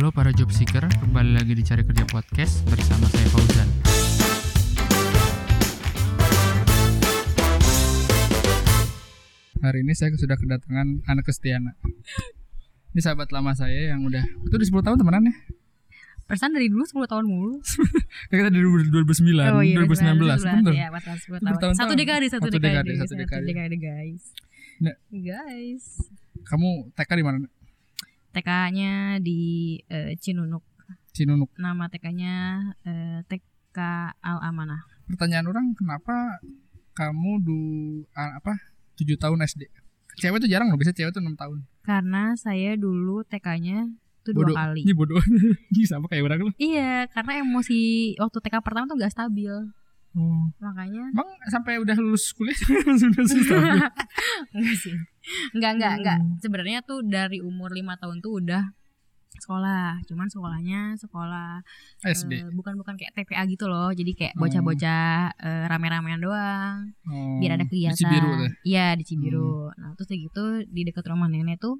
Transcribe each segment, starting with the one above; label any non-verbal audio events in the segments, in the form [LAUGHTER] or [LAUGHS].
Halo para job seeker, kembali lagi di Cari Kerja Podcast bersama saya Fauzan. Hari ini saya sudah kedatangan anak Kestiana. Ini sahabat lama saya yang udah itu udah 10 tahun temenan ya. Perasaan dari dulu 10 tahun mulu. [LAUGHS] Kita dari 2009, Oh, iya, 2019, bener. Ya, pas 10 tahun. Bertahun-tahun. Satu dekade, satu, Satu dekade, dekade, satu dekade. guys. Nah. Guys. Kamu TK di mana? TK-nya di eh, Cinunuk. Cinunuk. Nama TK-nya eh, TK Al Amanah. Pertanyaan orang kenapa kamu du a- apa 7 tahun SD? Cewek tuh jarang loh, biasanya cewek tuh 6 tahun. Karena saya dulu TK-nya tuh dua Bodoh. kali. Ini bodoh. [LAUGHS] Ini sama kayak orang loh. Iya, karena emosi waktu TK pertama tuh gak stabil. Oh. Makanya Emang sampai udah lulus kuliah [LAUGHS] sudah susah. [LAUGHS] enggak sih. Enggak, enggak, enggak. Hmm. Sebenarnya tuh dari umur lima tahun tuh udah sekolah. Cuman sekolahnya sekolah SD. eh, bukan bukan kayak TPA gitu loh. Jadi kayak Oh. bocah-bocah eh, rame-ramean doang. Oh, Biar ada di kegiatan. Cibiru tuh. Hmm. Iya, di Cibiru. Nah, terus gitu di dekat rumah nenek tuh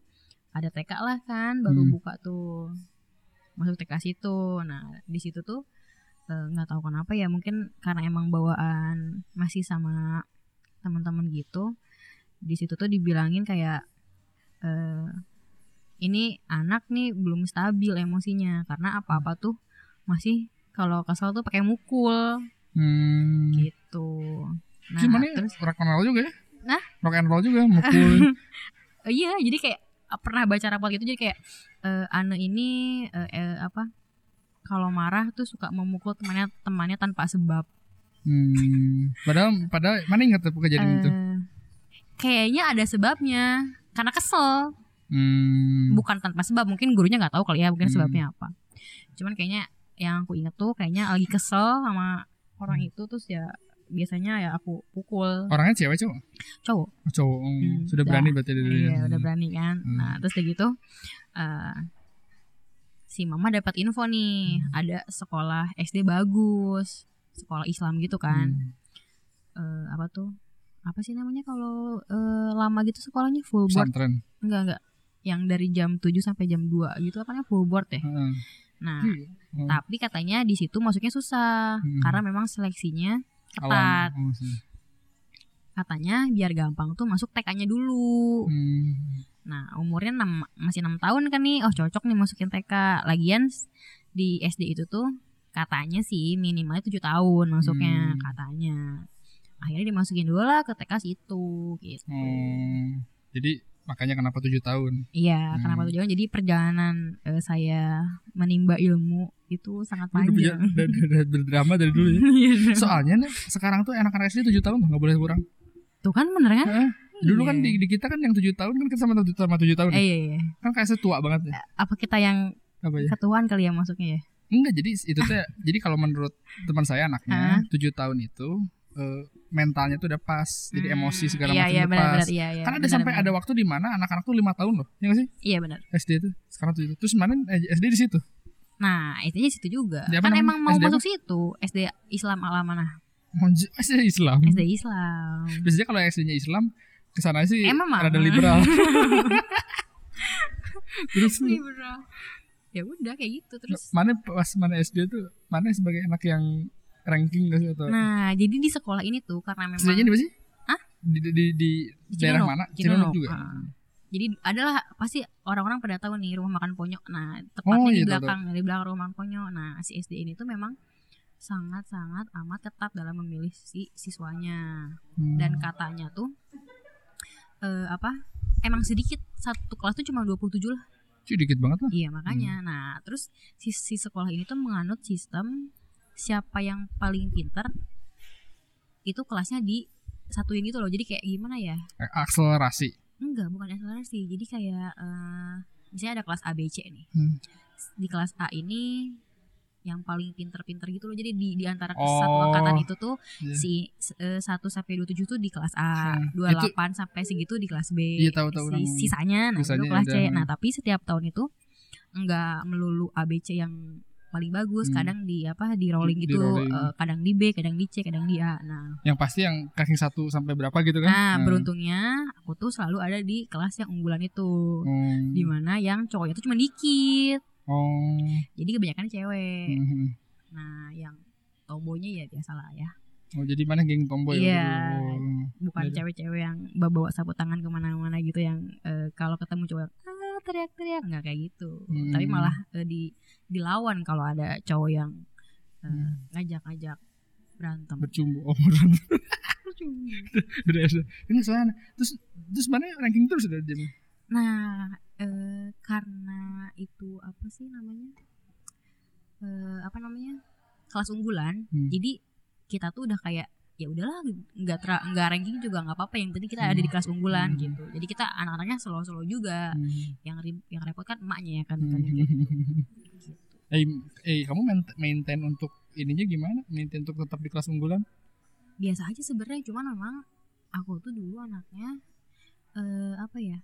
ada TK lah kan, baru Hmm. buka tuh. Masuk TK situ. Nah, di situ tuh eh, nggak tahu kenapa ya, mungkin karena emang bawaan masih sama teman-teman gitu. Di situ tuh dibilangin kayak eh ini anak nih belum stabil emosinya karena apa-apa tuh masih kalau kesel tuh pakai mukul Hmm. gitu. Nah, Gimana ya? terus rock and roll juga ya? Nah? Rock and roll juga mukul. Eh, [LAUGHS] iya jadi kayak pernah baca rapot gitu jadi kayak eh, Ane ini eh, eh, apa kalau marah tuh suka memukul temannya temannya tanpa sebab hmm. Padahal padahal mana ingat tuh kejadian itu? Kayaknya ada sebabnya karena kesel Hmm. bukan tanpa sebab mungkin gurunya nggak tahu kali ya mungkin Hmm. sebabnya apa cuman kayaknya yang aku inget tuh kayaknya lagi kesel sama orang Hmm. itu terus ya biasanya ya aku pukul Orangnya cewek cowok? cowok Oh, cowok. Hmm. Hmm, Sudah udah. berani berarti dari Iya udah berani kan. Hmm. Nah terus kayak gitu eh, si mama dapat info nih Hmm. ada sekolah SD bagus, sekolah Islam gitu kan. Hmm. Eh, apa tuh? Apa sih namanya kalau eh, lama gitu sekolahnya full board? Pesantren. Enggak enggak. Yang dari jam 7 sampai jam 2 gitu apa namanya full board ya. Heeh. Nah, Oh, tapi katanya di situ masuknya susah Hmm. karena memang seleksinya ketat. awam. Oh. Katanya biar gampang tuh masuk TK-nya dulu. Hmm. Nah, umurnya 6, masih 6 tahun kan nih. Oh, cocok nih masukin TK. Lagian di SD itu tuh katanya sih minimalnya 7 tahun masuknya Hmm. katanya. Akhirnya dimasukin dulu lah ke TK situ gitu. Oh. Jadi makanya kenapa tujuh tahun? Iya, Hmm. kenapa 7 tahun? Jadi perjalanan eh, saya menimba ilmu itu sangat panjang. udah- udah- udah berdrama dari dulu ya. [LAUGHS] Iya. Soalnya nih sekarang tuh anak-anak SD 7 tahun nggak boleh kurang. Tuh kan bener kan? Heeh. Dulu kan Iya. di, di kita kan yang 7 tahun kan kita sama 7 sama 7 tahun. Eh, iya, iya. Kan kayak setua banget ya. Apa kita yang Apa ya? ketuaan kali ya masuknya ya? Enggak, jadi itu tuh jadi kalau menurut teman saya anaknya? 7 tahun itu eh, mentalnya tuh udah pas. Jadi Hmm, emosi segala iya, macam iya, udah benar, pas. benar, iya, iya, kan ada benar, sampai benar. ada waktu di mana anak-anak tuh 5 tahun loh. Ya nggak sih? Iya benar. SD itu. Sekarang tuh Terus mana eh, SD di situ. Nah, SD nya situ juga. Di apa Kan namanya? emang mau SD apa? masuk situ, SD Islam Alamanah. [LAUGHS] SD Islam. SD Islam. Biasanya kalau SD-nya Islam ke sana sih Emang, rada liberal. [LAUGHS] Terus Liberal. Ya udah kayak gitu terus. mana pas mana SD tuh mana sebagai anak yang ranking gak sih atau Nah, jadi di sekolah ini tuh karena memang SD-nya di mana sih? Hah? Di, di, di, di di daerah mana? Cinunuk. juga. Ah. Jadi adalah pasti orang-orang pada tahu nih rumah makan ponyok. Nah, Oh, tepatnya iya, di tahu, belakang di belakang rumah makan ponyok. Nah, si SD ini tuh memang sangat-sangat amat ketat dalam memilih si siswanya. Hmm. Dan katanya tuh eh apa? Emang sedikit satu kelas tuh cuma 27 lah. Cuy, dikit banget lah. Iya makanya. Nah terus si, si sekolah ini tuh menganut sistem siapa yang paling pintar itu kelasnya di satuin gitu loh. Jadi kayak gimana ya? Akselerasi. Enggak, bukan akselerasi. Jadi kayak eh misalnya ada kelas ABC nih. Hmm. Di kelas A ini yang paling pinter-pinter gitu loh. Jadi di di antara Oh. satu angkatan itu tuh Iya. si eh, 1 sampai 27 tuh di kelas A, Hmm. 28 sampai segitu di kelas B. Iya, tahu, tahu, Si- sisanya nah itu kelas C. Nah, tapi setiap tahun itu enggak melulu ABC yang paling bagus, Hmm. kadang di apa di rolling Di- gitu, di rolling. eh, kadang di B, kadang di C, kadang di A. Nah, Yang pasti yang ranking 1 sampai berapa gitu kan? nah beruntungnya aku tuh selalu ada di kelas yang unggulan itu. Hmm. Di mana yang cowoknya tuh cuma dikit. Oh. jadi kebanyakan cewek mhm. nah yang tomboynya ya biasalah ya Oh jadi mana geng tomboy? Iya. Oh. bukan cewek-cewek yang bawa sapu tangan ke mana-mana gitu yang eh, kalau ketemu cowok ah teriak-teriak nggak kayak gitu Hmm. tapi malah eh, di dilawan kalau ada cowok yang eh, Hmm. ngajak-ngajak berantem Bercumbu. Oh. [LAUGHS] Dari SD. Ini soalnya terus terus mana ranking terus dari jam. nah eh, karena itu apa sih namanya eh, apa namanya kelas unggulan Hmm. jadi kita tuh udah kayak ya udahlah nggak tra- nggak ranking juga nggak apa-apa yang penting kita ada di kelas unggulan Hmm. gitu jadi kita anak-anaknya slow-slow juga Hmm. yang yang repot kan emaknya ya kan, kayak gitu. [LAUGHS] Eh, eh kamu main- maintain untuk ininya gimana? Maintain untuk tetap di kelas unggulan? biasa aja sebenarnya cuman memang aku tuh dulu anaknya eh apa ya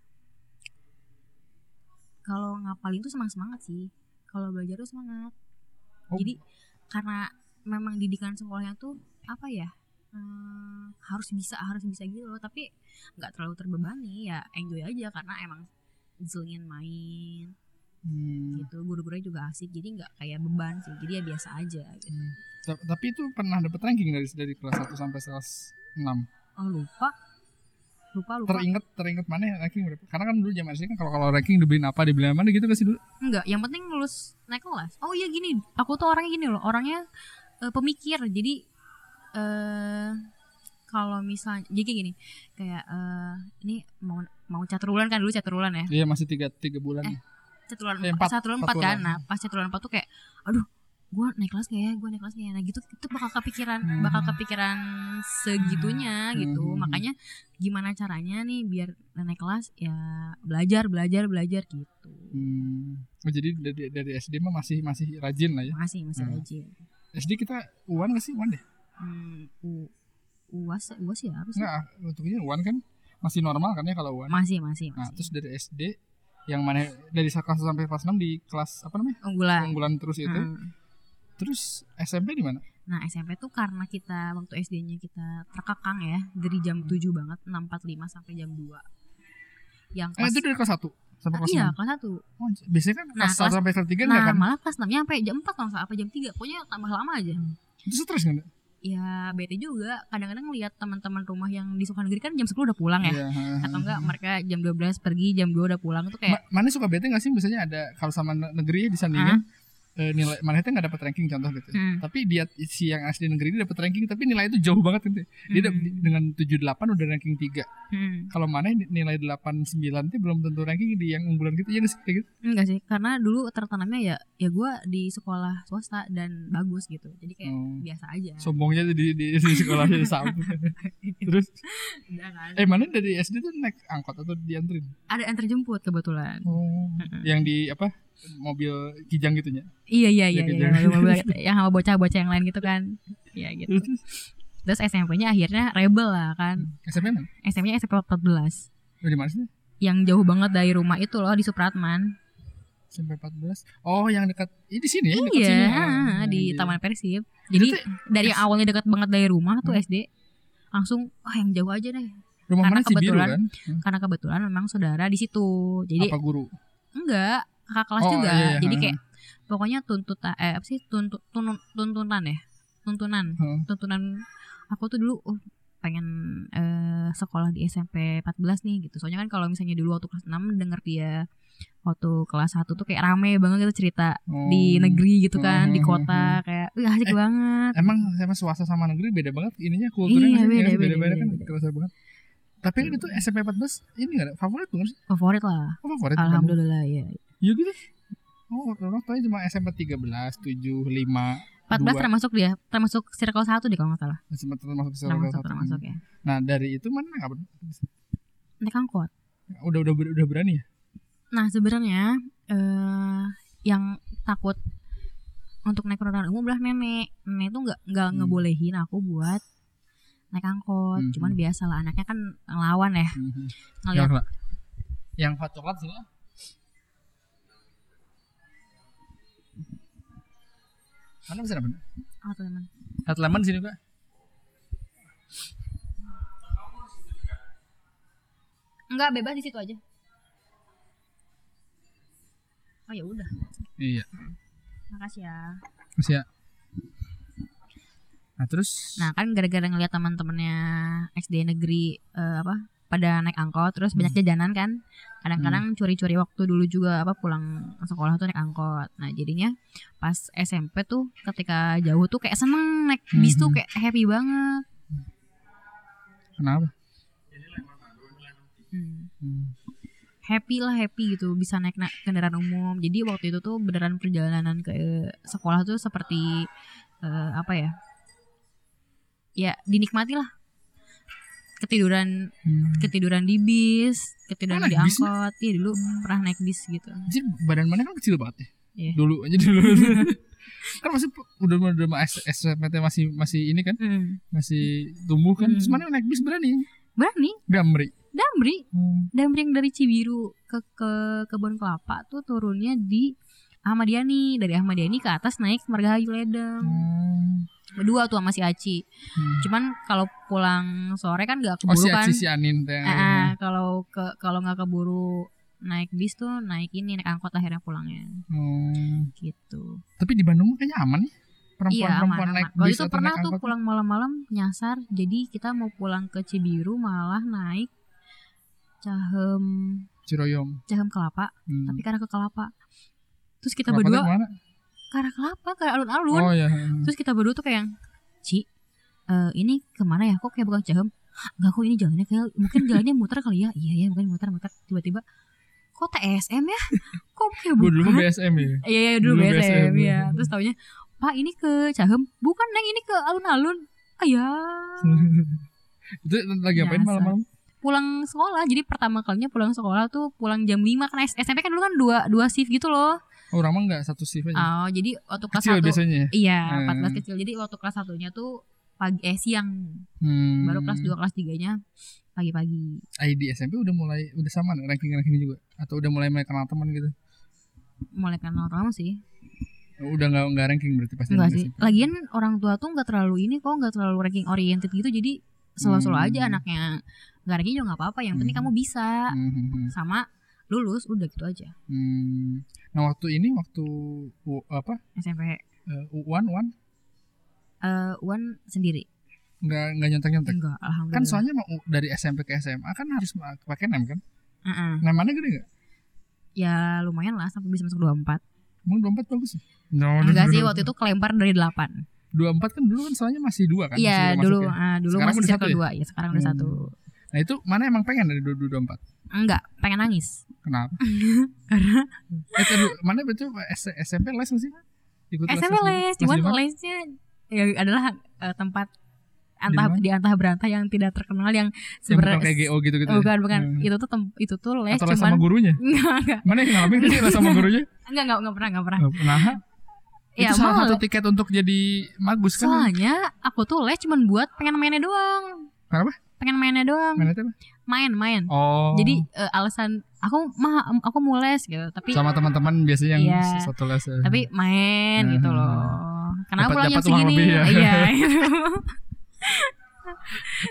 kalau ngapalin tuh semangat semangat sih kalau belajar tuh semangat Oh. jadi karena memang didikan sekolahnya tuh apa ya eh, harus bisa harus bisa gitu loh tapi nggak terlalu terbebani ya enjoy aja karena emang zelingin main Hmm. gitu guru-gurunya juga asik jadi nggak kayak beban sih jadi ya biasa aja gitu Hmm. Ta- Tapi itu pernah dapat ranking dari dari kelas 1 sampai kelas 6. oh lupa lupa lupa Teringat teringat mana ranking berapa? Karena kan dulu zaman SD kan kalau kalau ranking dibeliin apa dibeliin mana gitu kan sih dulu. Enggak, yang penting lulus naik kelas. Oh iya gini, aku tuh orangnya gini loh, orangnya eh, pemikir. Jadi eh kalau misalnya jadi kayak gini, kayak eh ini mau mau caturulan kan dulu caturulan ya. Iya masih tiga tiga bulan. Eh, Caturulan Eh, empat, caturulan empat empat kan. Nah, pas caturulan empat tuh kayak aduh, gua naik kelas gak ya? Gua naik kelas gak ya? Nah, gitu itu bakal kepikiran, Hmm. bakal kepikiran segitunya gitu. Hmm. Makanya gimana caranya nih biar naik kelas ya belajar, belajar, belajar gitu. Hmm. Oh, jadi dari dari SD mah masih masih rajin lah ya. Masih masih Hmm. rajin. SD kita uan gak sih uan deh? Hmm, u, uas uas ya apa sih? Enggak, untuknya uan kan masih normal kan ya kalau uan. Masih masih Nah, masih. terus dari SD yang mana dari kelas 1 sampai kelas 6 di kelas apa namanya? Unggulan. Unggulan terus itu. Hmm. Terus SMP di mana? Nah SMP tuh karena kita waktu SD-nya kita terkekang ya dari jam 7 banget 6.45 sampai jam 2 Yang Eh, kelas itu dari kelas 1 sampai Ah, kelas iya 6. kelas 1 Oh, biasanya kan Nah, kelas 1 kelas- sampai kelas 3 enggak Nah kan? malah kelas 6 nya sampai jam 4 kalau apa jam 3 Pokoknya tambah lama aja Itu stres kan? Ya bete juga. Kadang-kadang lihat teman-teman rumah yang di negeri kan jam 10 udah pulang ya. Ha. Atau enggak mereka jam 12 pergi jam 2 udah pulang Itu kayak Ma- mana suka bete gak sih? Misalnya ada kalau sama ne- negeri ya disandingin eh, nilai mana itu nggak dapat ranking contoh gitu. Hmm. Tapi dia si yang asli negeri ini dapat ranking tapi nilai itu jauh banget gitu. Dia Hmm. dengan 78 udah ranking 3. hmm. Kalau mana nilai 89 itu belum tentu ranking di yang unggulan gitu ya sih kayak gitu. Enggak sih, karena dulu tertanamnya ya ya gue di sekolah swasta dan bagus gitu. Jadi kayak Oh. biasa aja. Sombongnya di di, di sekolahnya [LAUGHS] sama. Terus eh mana dari SD tuh naik angkot atau dianterin? Ada antar jemput kebetulan. Oh. Yang di apa? Mobil kijang gitunya. Iya iya iya Ya, iya. gitu. yang- [LAUGHS] yang sama bocah-bocah yang lain gitu kan. Iya gitu. Terus SMP-nya akhirnya rebel lah kan. SMP mana? SMP-nya SMP 14. Oh, di mana sih? Yang jauh banget dari rumah itu loh di Supratman. SMP 14. Oh, yang dekat ini di sini ya, Iya, sini. ah, Oh, di iya. Taman Persib. Jadi Itu dari yang awalnya dekat banget dari rumah tuh Hmm. SD langsung wah yang jauh aja deh. rumah karena mana Cibiru kebetulan- kan? Hmm. Karena kebetulan memang saudara di situ. Jadi Apa guru? enggak kakak kelas Oh, juga. iya, iya, Jadi kayak pokoknya tuntutan eh apa sih tuntut tunun- tuntunan ya tuntunan Heeh. tuntunan aku tuh dulu uh, pengen eh, sekolah di SMP 14 nih gitu soalnya kan kalau misalnya dulu waktu kelas 6 denger dia waktu kelas 1 tuh kayak rame banget gitu cerita Oh. di negeri gitu kan di Hmm, kota kayak wih asik Eh, banget Emang sama swasta sama negeri beda banget ininya kulturnya Iya, beda, beda, beda, beda, kan beda. kerasa banget. Tapi kan itu SMP 14 ini enggak ada favorit bukan sih? favorit lah Oh, favorit. alhamdulillah ya Iya gitu. Oh, orang tuanya cuma SMP 13, 7, 5, 14 Dua. termasuk dia termasuk circle 1 deh kalau nggak salah sempat termasuk di termasuk satu. termasuk ya Nah, dari itu mana enggak naik angkot udah udah udah berani ya? Nah sebenarnya eh yang takut untuk naik kendaraan umum adalah nenek. Nenek tuh nggak nggak Hmm. ngebolehin aku buat naik angkot. Hmm. Cuman biasalah anaknya kan ngelawan ya Mhm. ngeliat. Yang, yang hot coklat sini. ah. Mana bisa dapat? Oh, teman. Hot lemon sini, Pak. Enggak bebas di situ aja. oh ya udah Iya. makasih ya Masih ya. Nah terus nah kan gara-gara ngeliat teman-temannya SD negeri eh, apa pada naik angkot terus banyak jajanan kan kadang-kadang curi-curi waktu dulu juga apa pulang sekolah tuh naik angkot nah jadinya pas SMP tuh ketika jauh tuh kayak seneng naik bis tuh Mhm. kayak happy banget kenapa? Hmm. Hmm. happy lah happy gitu bisa naik na- kendaraan umum jadi waktu itu tuh beneran perjalanan ke sekolah tuh seperti eh, apa ya ya dinikmati lah ketiduran Hmm. ketiduran di bis ketiduran di angkot iya dulu pernah naik bis gitu Jadi badan mana kan kecil banget ya. Iya. Dulu aja dulu. [LAUGHS] kan masih udah udah udah SMP masih masih ini kan Hmm. masih tumbuh kan. Hmm. Terus mana naik bis berani? berani Damri. Damri Hmm. Damri yang dari Cibiru ke ke kebun kelapa tuh turunnya di Ahmadiani dari Ahmadiani ke atas naik Margahayu Ledeng Hmm. Berdua tuh sama si Aci Hmm. cuman kalau pulang sore kan nggak Oh keburu si kan si Anin teh. Eh, eh, kalau ke kalau nggak keburu naik bis tuh naik ini naik angkot akhirnya pulangnya Hmm. gitu Tapi di Bandung kayaknya aman ya. iya aman Perempuan-perempuan aman naik waktu bis itu atau pernah tuh angkot. pulang malam-malam nyasar jadi kita mau pulang ke Cibiru malah naik Cahem Ciroyom. Cahem Kelapa Hmm. tapi karena ke Kelapa terus kita Kelapa berdua? Ke arah Kelapa ke alun-alun. Oh ya. terus kita berdua tuh kayak yang Ci eh, ini ke mana ya? Kok kayak bukan Cahem Enggak kok ini jalannya kayak mungkin jalannya muter kali ya. Iya ya mungkin muter muter. Tiba-tiba kok TSM ya? Kok kayak Gue dulu bukan? BSM ya. iya iya dulu, Dulu BSM, BSM. ya terus taunya Pak ini ke Cahem bukan neng ini ke alun-alun. Ah ya [LAUGHS] Itu lagi ngapain malam-malam? pulang sekolah jadi pertama kalinya pulang sekolah tuh pulang jam 5 kan SMP kan dulu kan dua dua shift gitu loh. Oh, orang mah enggak satu shift aja. oh jadi waktu kelas Kecil satu biasanya. ya? iya Hmm. 14 kecil jadi waktu kelas satunya tuh pagi eh siang Hmm. baru kelas 2 kelas 3 nya pagi-pagi ID SMP udah mulai udah sama nih ranking-ranking juga atau udah mulai mulai kenal teman gitu. mulai kenal kamu sih Udah nggak nggak ranking berarti pasti enggak sih SMP. lagian orang tua tuh nggak terlalu ini kok nggak terlalu ranking oriented gitu jadi selalu-selalu Hmm. aja anaknya nggak ranking juga nggak apa-apa yang penting Hmm. kamu bisa Hmm, hmm, hmm. sama lulus udah gitu aja Hmm. Nah waktu ini waktu U- apa SMP uh, Uwan Uwan eh Uwan sendiri nggak nggak nyontek nyontek. enggak alhamdulillah Kan soalnya mau dari SMP ke SMA kan harus pakai nem kan. Heeh. Namanya gede nggak? ya lumayan lah sampai bisa masuk 24 Emang 24 bagus ya? No, enggak sih waktu itu kelempar dari 8 24 kan dulu kan soalnya masih dua kan? iya masih dulu ya? ah, dulu Sekarang masih udah circle satu ya? dua ya sekarang udah Hmm. satu Nah itu mana emang pengen dari 24? enggak pengen nangis Kenapa? [LAUGHS] karena Eh, tadi, mana betul S- SMP les nggak sih? Ikut SMP les Masih cuman lesnya ya adalah eh, tempat antah di antah berantah yang tidak terkenal yang sebenarnya kayak GO gitu gitu. bukan bukan Hmm. itu tuh tem- itu tuh les Atau cuman sama gurunya? [LAUGHS] enggak enggak Mana yang ngalamin sih les sama gurunya? [LAUGHS] enggak enggak enggak pernah enggak pernah Nah, ya itu salah satu tiket untuk jadi magus kan? soalnya aku tuh les cuman buat pengen mainnya doang Kenapa? Pengen mainnya doang apa? main main Oh. jadi eh, alasan aku mah aku mau les gitu tapi sama teman-teman biasanya yang Iya. satu les. ya. tapi main Hmm. gitu loh kenapa Dapat- pulang jam segini lebih ya. iya [LAUGHS] [LAUGHS]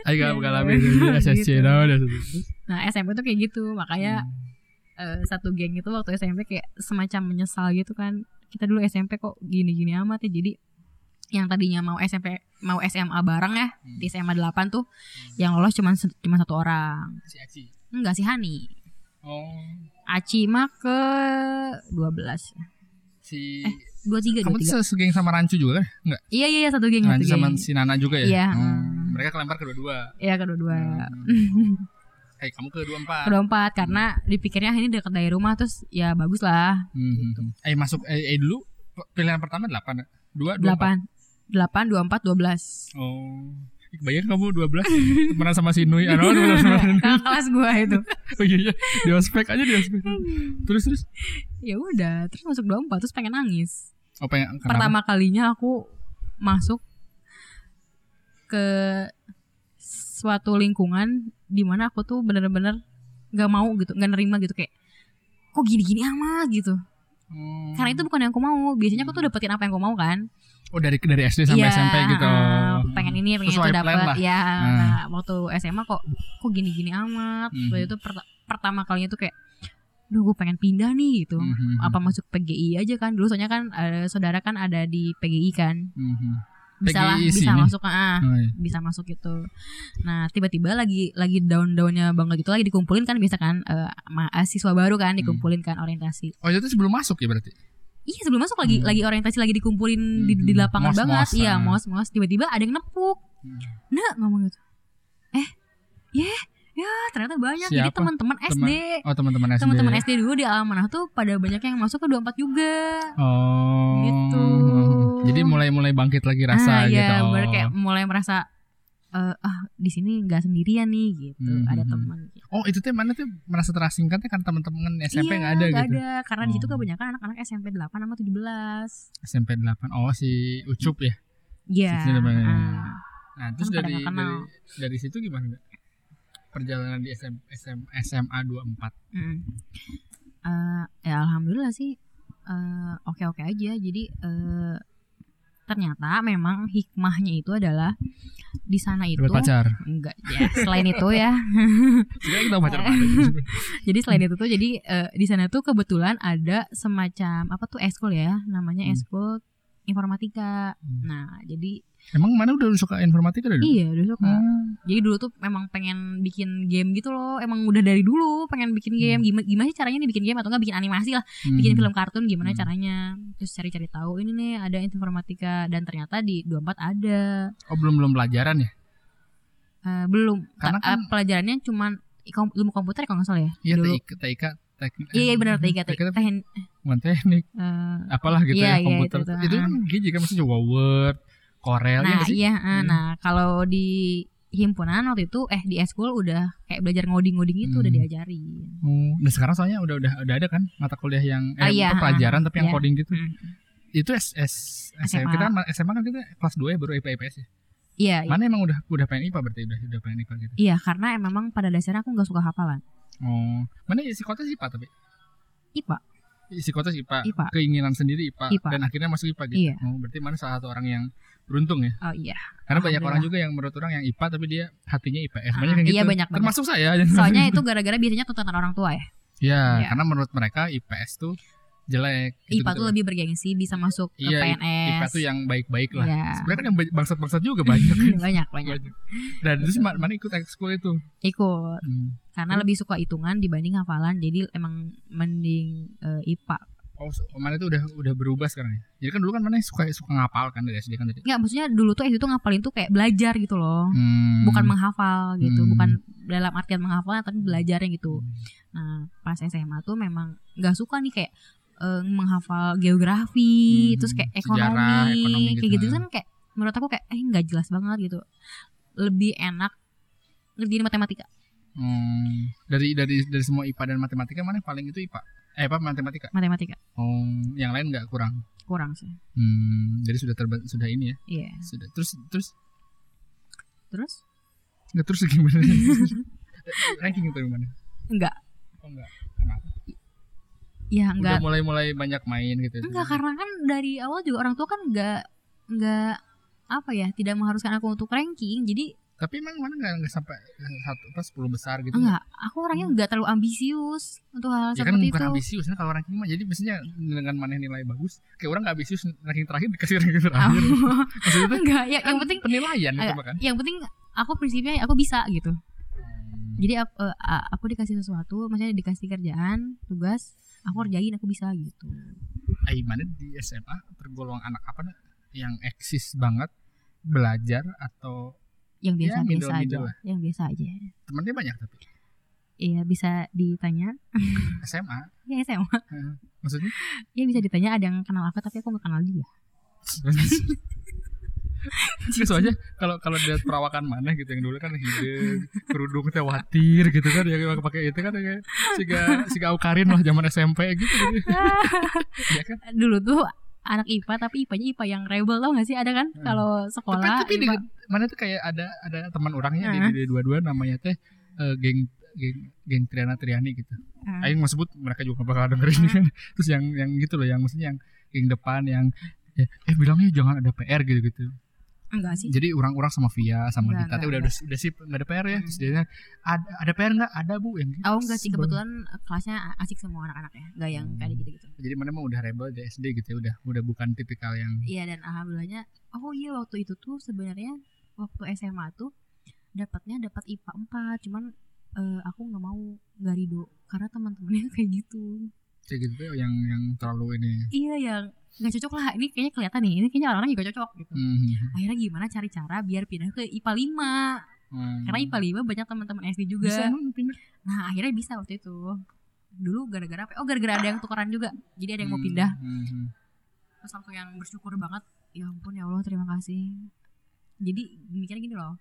Ayo gak Iya, mengalami gitu. SSC nah, udah. nah SMP tuh kayak gitu makanya Hmm. eh, satu geng itu waktu SMP kayak semacam menyesal gitu kan kita dulu SMP kok gini-gini amat ya jadi yang tadinya mau SMP mau SMA bareng ya Hmm. di SMA 8 tuh yang lolos cuma cuma satu orang Si Aci. enggak sih Hani Oh. Aci mah ke 12 Si Eh, 23 kamu 23 tuh segeng sama Rancu juga kan? Enggak. iya iya iya, satu geng satu Rancu sama si Nana juga ya? Iya. Hmm. Mereka kelempar kedua-dua. iya kedua-dua Hmm. [LAUGHS] Eh kamu kedua empat. kedua empat karena dipikirnya ini dekat dari rumah terus ya bagus lah Hmm. Eh masuk eh, eh dulu pilihan pertama delapan ya? Dua dua empat. delapan delapan dua empat dua belas. Oh. Bayang kamu 12 temenan sama si Nui. Ano temenan sama Nui. kelas gua itu. [LAUGHS] Oh iya iya. Di ospek aja di ospek. Terus terus? Ya udah terus masuk dua empat terus pengen nangis. Oh pengen kenapa? pertama kalinya aku masuk ke suatu lingkungan di mana aku tuh bener-bener nggak mau gitu nggak nerima gitu kayak kok gini-gini amat? gitu. Hmm. karena itu bukan yang aku mau. Biasanya aku tuh dapetin apa yang aku mau kan Oh dari dari SD sampai Iya, SMP gitu uh, pengen ini pengen Sesuai itu dapat ya Hmm. nah, waktu SMA kok kok gini-gini amat Hmm. waktu itu perta- pertama kalinya tuh kayak duh gue pengen pindah nih gitu Mhm. apa masuk PGI aja kan dulu soalnya kan eh, saudara kan ada di PGI kan Mhm. bisa lah bisa sini? masuk ah Oh, iya. bisa masuk gitu nah tiba-tiba lagi lagi daun-daunnya banget gitu lagi dikumpulin kan biasa kan eh, mahasiswa baru kan dikumpulin kan orientasi Oh itu sebelum masuk ya berarti? Iya sebelum masuk lagi Hmm. lagi orientasi lagi dikumpulin di, di Mhm. lapangan Mos-mos, banget iya ah. mos mos tiba-tiba ada yang nepuk Hmm. nah ngomong gitu eh ya ya ternyata banyak jadi Siapa? teman-teman Teman- SD Oh teman-teman SD. teman-teman SD dulu di Amanah tuh pada banyak yang masuk ke 24 juga Oh. Gitu. Jadi mulai-mulai bangkit lagi rasa ah, gitu. ya, Oh. kayak mulai merasa eh, ah di sini nggak sendirian nih gitu Mhm. ada teman gitu. Oh itu tuh mana tuh merasa terasingkan kan teman-teman SMP iya, nggak ada nggak gitu. ada karena di situ Oh. kebanyakan anak-anak SMP 8 sama 17 SMP 8 Oh si Ucup ya. Iya. Situ namanya. ah. Nah terus Kan dari, dari dari situ gimana? Perjalanan di SM, SM, SMA 24 Mm. Eh, ya alhamdulillah sih eh, oke-oke aja. Jadi eh, ternyata memang hikmahnya itu adalah di sana itu Dapat pacar. enggak ya selain itu ya. [LAUGHS] Kita pacar [LAUGHS] jadi selain itu tuh jadi eh, di sana tuh kebetulan ada semacam apa tuh eskul ya, namanya Hmm. Informatika. Hmm. Nah, jadi Emang mana udah suka informatika dari dulu? iya dulu suka. Hmm. Jadi dulu tuh memang pengen bikin game gitu loh. Emang udah dari dulu pengen bikin game. Gimana, gimana sih caranya nih bikin game atau enggak bikin animasi lah, bikin Hmm. film kartun gimana Hmm. caranya. Terus cari-cari tahu ini nih ada informatika dan ternyata di 24 ada. Oh belum belum pelajaran ya? Eh, belum. Karena kan- eh, pelajarannya cuman ilmu komputer kalau nggak salah ya. Iya. TIK, TIK teknik. Iya, iya benar tapi teknik. bukan teknik, eh, apalah gitu ya Iya, iya, komputer. itu, Itu, itu. kan gigi kan maksudnya juga Word, Corel ya Nah, sih? iya, Hmm. nah kalau di himpunan waktu itu eh di eskul udah kayak belajar ngoding-ngoding itu Hmm. udah diajarin. Oh, dan sekarang soalnya udah udah udah ada kan mata kuliah yang eh Ah, iya, pelajaran tapi yang iya. coding gitu. Hmm. Itu S, S, SMA. Kita kan SMA kan kita kelas 2 ya baru IPA IPS ya. Iya, iya. Mana emang udah udah pengen IPA berarti udah udah pengen IPA gitu. Iya, karena memang pada dasarnya aku nggak suka hafalan. Oh, mana isi kota IPA tapi IPA. isi kota IPA, IPA. keinginan sendiri IPA, IPA. dan akhirnya masuk IPA gitu. Iya. Oh, berarti mana salah satu orang yang beruntung ya. Oh iya. Karena banyak orang juga yang menurut orang yang IPA tapi dia hatinya IPS. Ah, Banyak yang gitu. iya, banyak, banyak. Termasuk saya. Soalnya itu gara-gara biasanya tuntutan orang tua ya. Iya, Iya. karena menurut mereka IPS tuh jelek. IPA gitu-gitu. tuh lebih bergengsi bisa masuk ke Iya, PNS. IPA tuh yang baik-baik lah. Iya. Sebenarnya kan yang bangsat-bangsat juga [LAUGHS] banyak. banyak banyak. Dan terus ma- mana ikut ekskul itu. Ikut. Hmm. Karena lebih suka hitungan dibanding hafalan. Jadi emang mending eh, IPA. Oh, so- mana itu udah udah berubah sekarang ya. Jadi kan dulu kan mana suka suka ngapal kan dari SD kan tadi. Enggak, maksudnya dulu tuh SD tuh ngapalin tuh kayak belajar gitu loh. Hmm. Bukan menghafal gitu, Hmm. bukan dalam artian menghafal tapi belajarnya gitu. Nah, pas SMA tuh memang nggak suka nih kayak eh, menghafal geografi, Hmm, terus kayak sejarah, ekonomi, ekonomi gitu. kayak gitu kan kayak menurut aku kayak eh nggak jelas banget gitu. Lebih enak ngerjain matematika. Hmm. Dari dari dari semua IPA dan matematika mana yang paling itu IPA? Eh apa matematika? Matematika Oh, yang lain nggak kurang. kurang sih. Hmm. Jadi sudah terba sudah ini ya. Iya. Sudah. Terus terus Terus nggak terus gimana? [LAUGHS] Ranking itu gimana? enggak. Oh enggak. Kenapa? Ya enggak. Udah mulai-mulai banyak main gitu. Enggak karena kan dari awal juga orang tua kan enggak enggak apa ya, tidak mengharuskan aku untuk ranking. Jadi Tapi emang mana nggak nggak sampai satu apa sepuluh besar gitu? enggak, aku orangnya enggak terlalu ambisius untuk hal Ya kan seperti bukan itu. ambisius nah kalau ranking mah jadi biasanya dengan mana nilai bagus kayak orang nggak ambisius ranking terakhir dikasih ranking Oh. terakhir [LAUGHS] maksudnya itu enggak, ya, yang kan penting penilaian itu eh, mah kan yang penting aku prinsipnya aku bisa gitu. Hmm. Jadi ap- eh, aku dikasih sesuatu, maksudnya dikasih kerjaan, tugas, aku kerjain aku bisa gitu. Ai mana di SMA tergolong anak apa nah, yang eksis banget belajar atau Yang Ya, biasa-biasa middle-middle aja, lah. yang biasa aja. temennya banyak tapi Iya bisa ditanya. [LAUGHS] SMA Ya SMA. maksudnya Ya bisa ditanya ada yang kenal aku tapi aku nggak kenal dia. [LAUGHS] Terus [LAUGHS] soalnya kalau kalau lihat perawakan mana gitu yang dulu kan hidung kerudung teh watir gitu kan yang pakai itu kan kayak siga siga Aukarin lah zaman SMP gitu, gitu. [LAUGHS] ya kan Dulu tuh anak IPA tapi IPA-nya IPA yang rebel tau gak sih ada kan Hmm. kalau tapi, sekolah tapi di, IPA. mana tuh kayak ada ada teman orangnya Heeh. di, di dua-dua namanya teh eh, geng geng geng Triana Triani gitu. Aing mau sebut mereka juga gak bakal denger ini kan. [LAUGHS] Terus yang yang gitu loh yang maksudnya yang geng depan yang eh, eh bilangnya jangan ada PR gitu gitu. Enggak sih Jadi orang-orang sama Via sama Enggak, Dita enggak, udah udah udah sip nggak ada PR ya. Terus dia ada ada PR nggak? Ada bu yang gitu. Oh enggak sih kebetulan kelasnya asik semua anak-anak ya Enggak yang Hmm. kayak gitu-gitu Jadi mana mah udah rebel di SD gitu ya udah udah bukan tipikal yang Iya dan alhamdulillahnya Oh iya waktu itu tuh sebenarnya Waktu SMA tuh Dapatnya dapat IPA 4 Cuman eh, aku nggak mau nggak ridho Karena teman-temannya [LAUGHS] kayak gitu kayak gitu tuh yang yang terlalu ini. Iya yang nggak cocok lah Ini kayaknya kelihatan nih Ini kayaknya orang-orang juga cocok gitu Hmm. Akhirnya gimana cari cara biar pindah ke IPA 5 Hmm. Karena IPA 5 banyak teman-teman SD juga bisa emang pindah. Nah akhirnya bisa waktu itu Dulu gara-gara apa? Oh gara-gara ada yang tukeran juga Jadi ada yang mau Hmm, pindah hmm, hmm. Terus langsung yang bersyukur banget Ya ampun ya Allah terima kasih Jadi mikirnya gini loh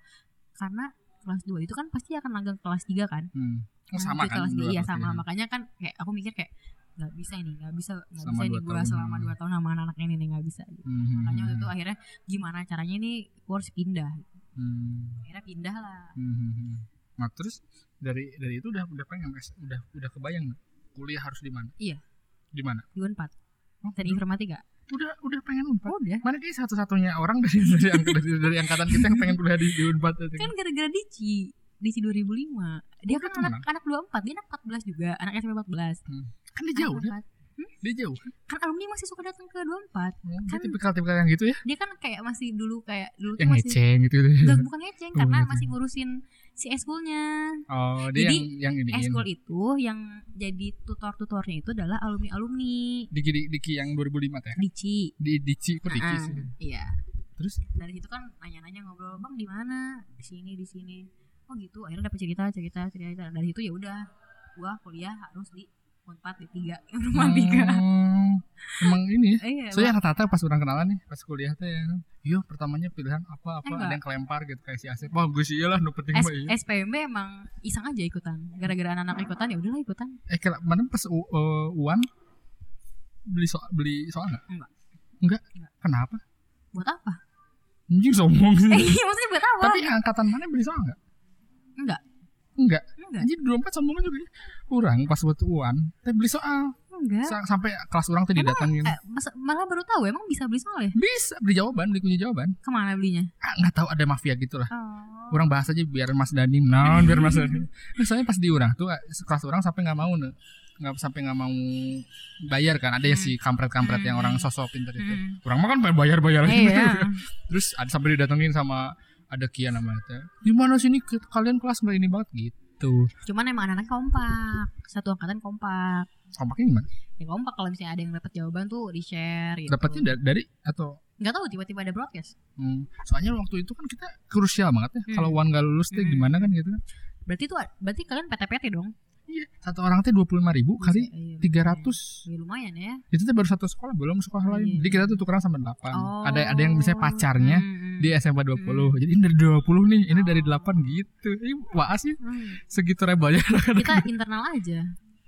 Karena kelas 2 itu kan pasti akan langgeng kelas 3 kan Hmm. Oh, Nah, sama kan? kelas dua 3 Iya sama. Makanya kan kayak aku mikir kayak nggak bisa ini nggak bisa nggak bisa ini dua gue selama 2 tahun sama anak-anak ini nih nggak bisa Hmm, hmm, makanya waktu hmm. itu akhirnya gimana caranya nih gue harus pindah Hmm. akhirnya pindah lah Hmm. Nah terus dari dari itu udah udah pengen udah udah kebayang kuliah harus di mana? Iya. Di mana? di Unpad Oh, dan informatika udah udah pengen unpad. udah Mana kayak satu-satunya orang dari [LAUGHS] dari, dari, dari angkatan kita yang pengen kuliah di, di unpad kan gara-gara Dici Dici 2005 dia Oh, kan anak anak 24 dia anak 14 juga anak SMP 14 Kan dia jauh kan? 24. Dia jauh kan? kan alumni masih suka datang ke 24 Oh, dia Kan- tipikal-tipikal yang gitu ya? dia kan kayak masih dulu kayak dulu Yang masih ngeceng gitu. Enggak, bukan ngeceng [LAUGHS] Oh, karena ngeceng. masih ngurusin si eskulnya Oh, dia Jadi, yang yang ini. eskul itu yang jadi tutor-tutornya itu adalah alumni-alumni Diki Diki, Diki yang 2005 teh. kan? Dici Di Dici kok Diki Ah, sih. iya Terus dari situ kan nanya-nanya ngobrol bang di mana di sini di sini oh gitu akhirnya dapet cerita cerita cerita dari situ ya udah gua kuliah harus di unpad di tiga informatika Oh, emang ini ya. Eh, iya, Soalnya Bang. rata-rata pas orang kenalan nih, pas kuliah teh ya. Iya, pertamanya pilihan apa apa Eh, ada yang kelempar gitu kayak si Asep. Wah, gue sih iyalah nu penting mah iya. SPMB emang iseng aja ikutan gara-gara anak-anak ikutan ya udahlah ikutan Eh, kira mana pas U, uh, Uan beli soal beli soal? Enggak. Enggak. Enggak. Kenapa? buat apa Anjing sombong sih. [LAUGHS] eh iya, maksudnya buat apa Tapi angkatan mana beli soal enggak? Enggak Enggak. enggak Anjing 24 sombong juga. ya. Orang pas waktu Uan teh beli soal. enggak Sa- sampai kelas orang teh Emang, didatangin. eh, malah baru tahu emang bisa beli soal ya Bisa beli jawaban, beli kunci jawaban. ke mana belinya Ah, nggak tahu ada mafia gitu lah. oh. Orang bahas aja biar Mas Danim, nah biar Mas [LAUGHS] Danim. Nah, soalnya pas di orang tuh kelas orang sampai nggak mau nih, nggak sampai nggak mau bayar kan. Ada ya Hmm. si kampret-kampret yang Hmm. orang sosok pintar itu. Hmm. Orang mah kan bayar-bayar Eh, iya. Terus ada sampai didatengin sama ada Kia namanya teh. Gimana sih ini ke- kalian kelas nggak ini banget gitu. Cuman emang anak-anak kompak, satu angkatan kompak. Kompaknya gimana? Ya kompak kalau misalnya ada yang dapat jawaban tuh di share gitu. Dapatnya da- dari atau Nggak tahu tiba-tiba ada broadcast. Hmm. Soalnya waktu itu kan kita krusial banget ya. Hmm. Kalau Wan gak lulus teh Hmm. gimana kan gitu. Berarti tuh berarti kalian PT-PT dong? Iya. Satu orang teh dua puluh lima ribu kali Iya, tiga ratus. Ya, lumayan ya. itu tuh baru satu sekolah belum sekolah lain Iya. jadi kita tuh tukeran sama delapan Oh. ada ada yang misalnya pacarnya Hmm, hmm. di SMA 20 jadi ini dari 20 nih ini dari 8 gitu ini waas sih Hmm. segitu rebelnya Kita internal aja.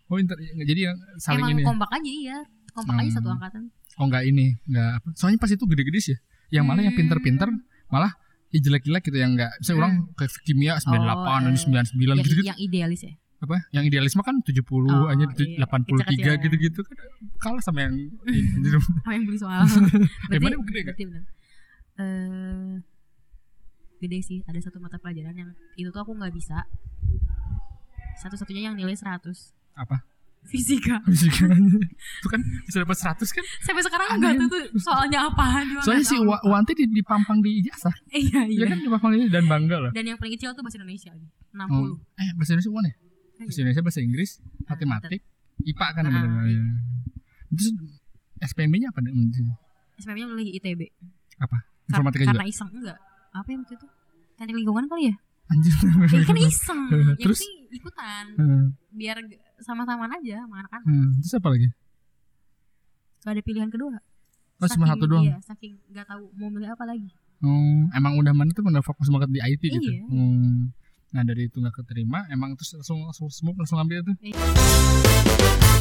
oh inter, jadi yang saling emang ini ya? kompak aja iya. Kompak aja Hmm. satu angkatan. oh enggak ini enggak apa soalnya pas itu gede-gede sih ya. yang mana yang Hmm. pinter-pinter malah ya jelek-jelek gitu yang enggak misalnya orang ke kimia 98 dan eh, 99 yang, gitu, gitu yang idealis ya. apa yang idealisme kan 70 Oh, hanya iya. 83 Kecil-kecil ya. gitu-gitu kan kalah sama yang ini [LAUGHS] Apa yang beli soal? [LAUGHS] berarti, mana gede kan? berarti bener. Eh, gede sih. Ada satu mata pelajaran yang itu tuh aku nggak bisa. Satu-satunya yang nilai 100 apa Fisika. [LAUGHS] Fisika itu kan bisa dapat 100 kan Sampai sekarang Aneh. nggak tahu tuh soalnya apaan. juga Soalnya si. Wa- Wanti di, dipampang di ijazah. Eh, Iya Iya iya. kan dipampang di dan bangga lah. Dan yang paling kecil tuh bahasa Indonesia lagi. 60. Oh. Eh bahasa Indonesia mana? ya? Bahasa Indonesia, bahasa Inggris, matematik, IPA kan Ah, bener iya. ya. Terus SPMB-nya apa? SPM-nya milih ITB. Apa? Informatika karena juga. iseng enggak? Apa yang waktu itu? Teknik lingkungan kali ya? Anjir. Eh, kan [LAUGHS] iseng. Yang [LAUGHS] Terus? ikutan. Hmm, Biar sama-sama aja sama anak-anak. hmm. Terus apa lagi? Gak ada pilihan kedua. Oh cuma satu doang. Iya, saking gak tahu mau milih apa lagi. Hmm, emang udah mana tuh udah fokus banget di IT gitu. Iya. Hmm. Nah dari itu nggak keterima, emang terus langsung langsung smooth langsung ambil tuh. Iya.